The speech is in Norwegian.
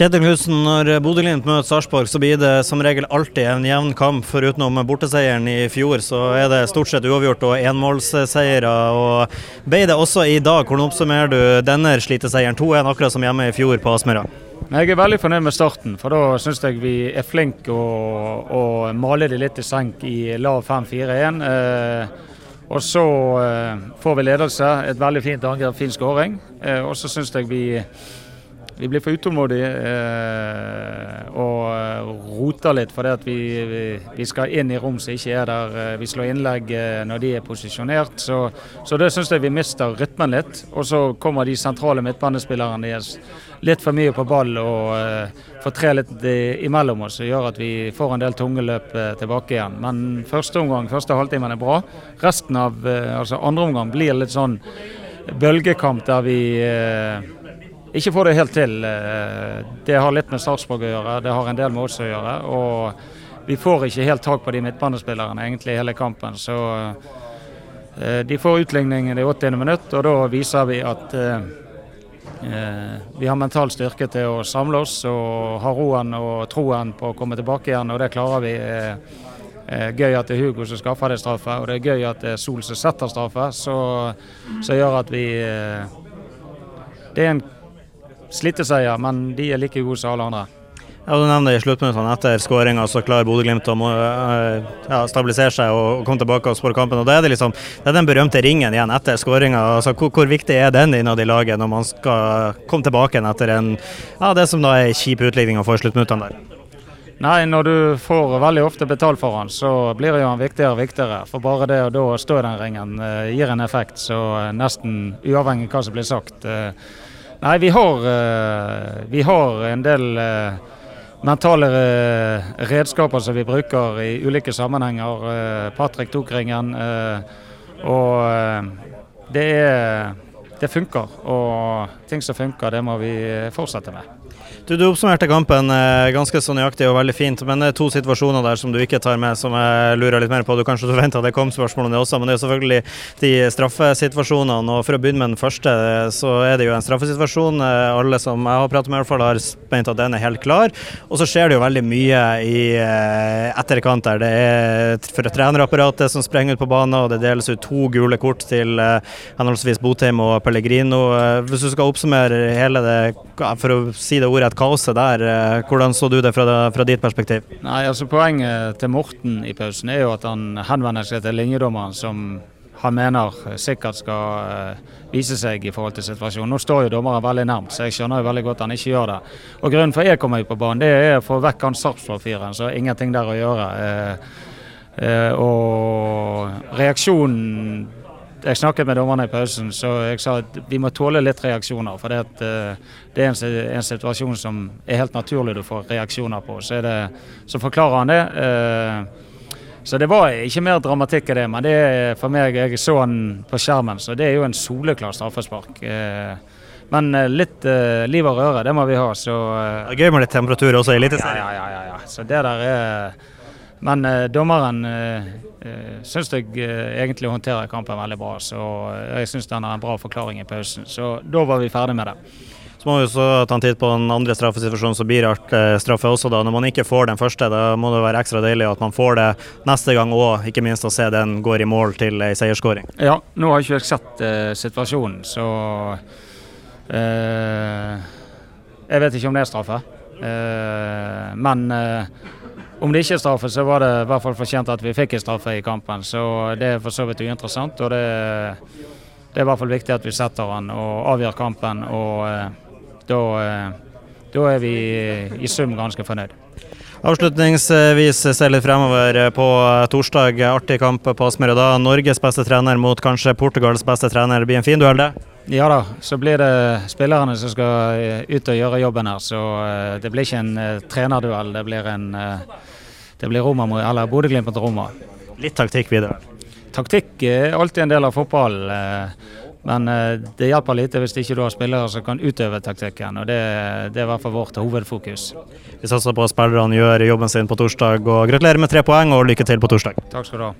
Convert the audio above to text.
Kjetil Knutsen, når Bodø-Glimt møter Sarpsborg, så blir det som regel alltid en jevn kamp. Forutenom borteseieren i fjor, så er det stort sett uavgjort og enmålsseiere. Og ble det også i dag. Hvordan oppsummerer du denne sliteseieren? 2-1, akkurat som hjemme i fjor på Aspmyra. Jeg er veldig fornøyd med starten, for da syns jeg vi er flinke å, å male det litt i senk i lav 5-4-1. Eh, og så eh, får vi ledelse, et veldig fint angrep, fin skåring. Eh, og så syns jeg vi vi blir for utålmodige eh, og eh, roter litt fordi at vi, vi, vi, skal inn i rom som ikke er der. Eh, vi slår innlegg eh, når de er posisjonert. Så, så det syns jeg vi mister rytmen litt. Og så kommer de sentrale midtbanespillerne deres litt for mye på ball og eh, får tre litt imellom oss, som gjør at vi får en del tunge løp tilbake igjen. Men første omgang, første halvtimen er bra. Resten av altså andre omgang blir litt sånn bølgekamp der vi ikke får det helt til. Eh, det har litt med Sarpsborg å gjøre, det har en del med oss å gjøre. Og vi får ikke helt tak på de midtbanespillerne egentlig hele kampen. Så eh, de får utligning i 80. minutt, og da viser vi at eh, vi har mental styrke til å samle oss og ha roen og troen på å komme tilbake igjen, og det klarer vi. Gøy at det er Hugo som skaffer det straffe, og det er gøy at det er Sol som setter straffe, så gjør at vi Det er en sliteseier, men de er like gode som alle andre. Ja, du nevner i sluttminuttene etter skåringa så klarer Bodø-Glimt å uh, ja, stabilisere seg og komme tilbake og spåre kampen. og Da er det liksom, det er den berømte ringen igjen etter skåringa. Altså, hvor, hvor, viktig er den innad i laget når man skal komme tilbake igjen etter en, ja, det som da er kjip utligning å få i sluttminuttene der? Nei, når du får veldig ofte betalt for han, så blir jo han viktigere og viktigere. For bare det å stå i den ringen uh, gir en effekt, så uh, nesten uavhengig av hva som blir sagt. Uh, Nei, vi har, eh, vi har en del eh, mentale eh, redskaper som vi bruker i ulike sammenhenger. Patrick tok ringen. Og det, er, det funker. Og ting som funker, det må vi fortsette med. Du, du, oppsummerte kampen eh, ganske så nøyaktig og veldig fint, men det er to situasjoner der som du ikke tar med, som jeg lurer litt mer på. Du kanskje forventa det kom spørsmål om det også, men det er selvfølgelig de straffesituasjonene. og For å begynne med den første, så er det jo en straffesituasjon. Eh, alle som jeg har pratet med, i hvert fall har ment at den er helt klar. Og så skjer det jo veldig mye i eh, etterkant der. Det er for trenerapparatet som sprenger ut på banen, og det deles ut to gule kort til henholdsvis Botheim og Pellegrino. Hvis du skal oppsummere hele det, for å si det ordet, kaoset der. Eh, hvordan så du det fra, fra, ditt perspektiv? Nei, altså Poenget til Morten i pausen er jo at han henvender seg til linjedommeren, som han mener sikkert skal uh, vise seg i forhold til situasjonen. Nå står jo dommeren veldig nærmt, så jeg skjønner jo veldig godt han ikke gjør det. Og Grunnen for at jeg kommer ut på banen, det er å få vekk han Sarpsborg-fyren, så ingenting der å gjøre. Uh, og reaksjonen jeg snakket med dommerne i pausen, så jeg sa at vi må tåle litt reaksjoner. For det, at, uh, det er en, en, situasjon som er helt naturlig du får reaksjoner på. Så, det, så forklarer han det. Uh, så det var ikke mer dramatikk i det, men det er for meg Jeg så han på skjermen, så det er jo en soleklar straffespark. Uh, men litt liv og røre, det må vi ha. Så, det er gøy med litt temperatur også i Eliteserien. Ja, ja, ja, ja, Så det der er Men dommeren eh, syns jeg eh, egentlig håndterer kampen veldig bra. Så uh, jeg syns den er en bra forklaring i pausen. Så da var vi ferdig med det. Så må vi også ta en titt på den andre straffesituasjonen som blir art straffe også. da. Når man ikke får den første, da må det være ekstra deilig at man får det neste gang òg. Ikke minst å se den går i mål til ei seierskåring. Ja, nå har ikke jeg sett situasjonen, så Jeg vet ikke om det er straffe. men om det ikke er straffe, så var det i hvert fall fortjent at vi fikk en straffe i kampen. Så det er for så vidt uinteressant. og det, det, er i hvert fall viktig at vi setter den og avgjør kampen. og eh, da, eh, er vi i sum ganske fornøyd. Avslutningsvis se litt fremover på torsdag. Artig kamp på Aspmyra da. Norges beste trener mot kanskje Portugals beste trener. Det blir en fin duell, det? Ja da, så blir det spillerne som skal ut og gjøre jobben her. Så det blir ikke en trenerduell, det blir en det blir Bodø-Glimt mot Roma. Litt taktikk videre? Taktikk er alltid en del av fotball. Eh, men eh, det hjelper lite hvis ikke du har spillere som kan utøve taktikken. og Det, det er i hvert fall vårt hovedfokus. Vi satser på at spillerne gjør jobben sin på torsdag. og Gratulerer med tre poeng og lykke til på torsdag. Takk skal du ha.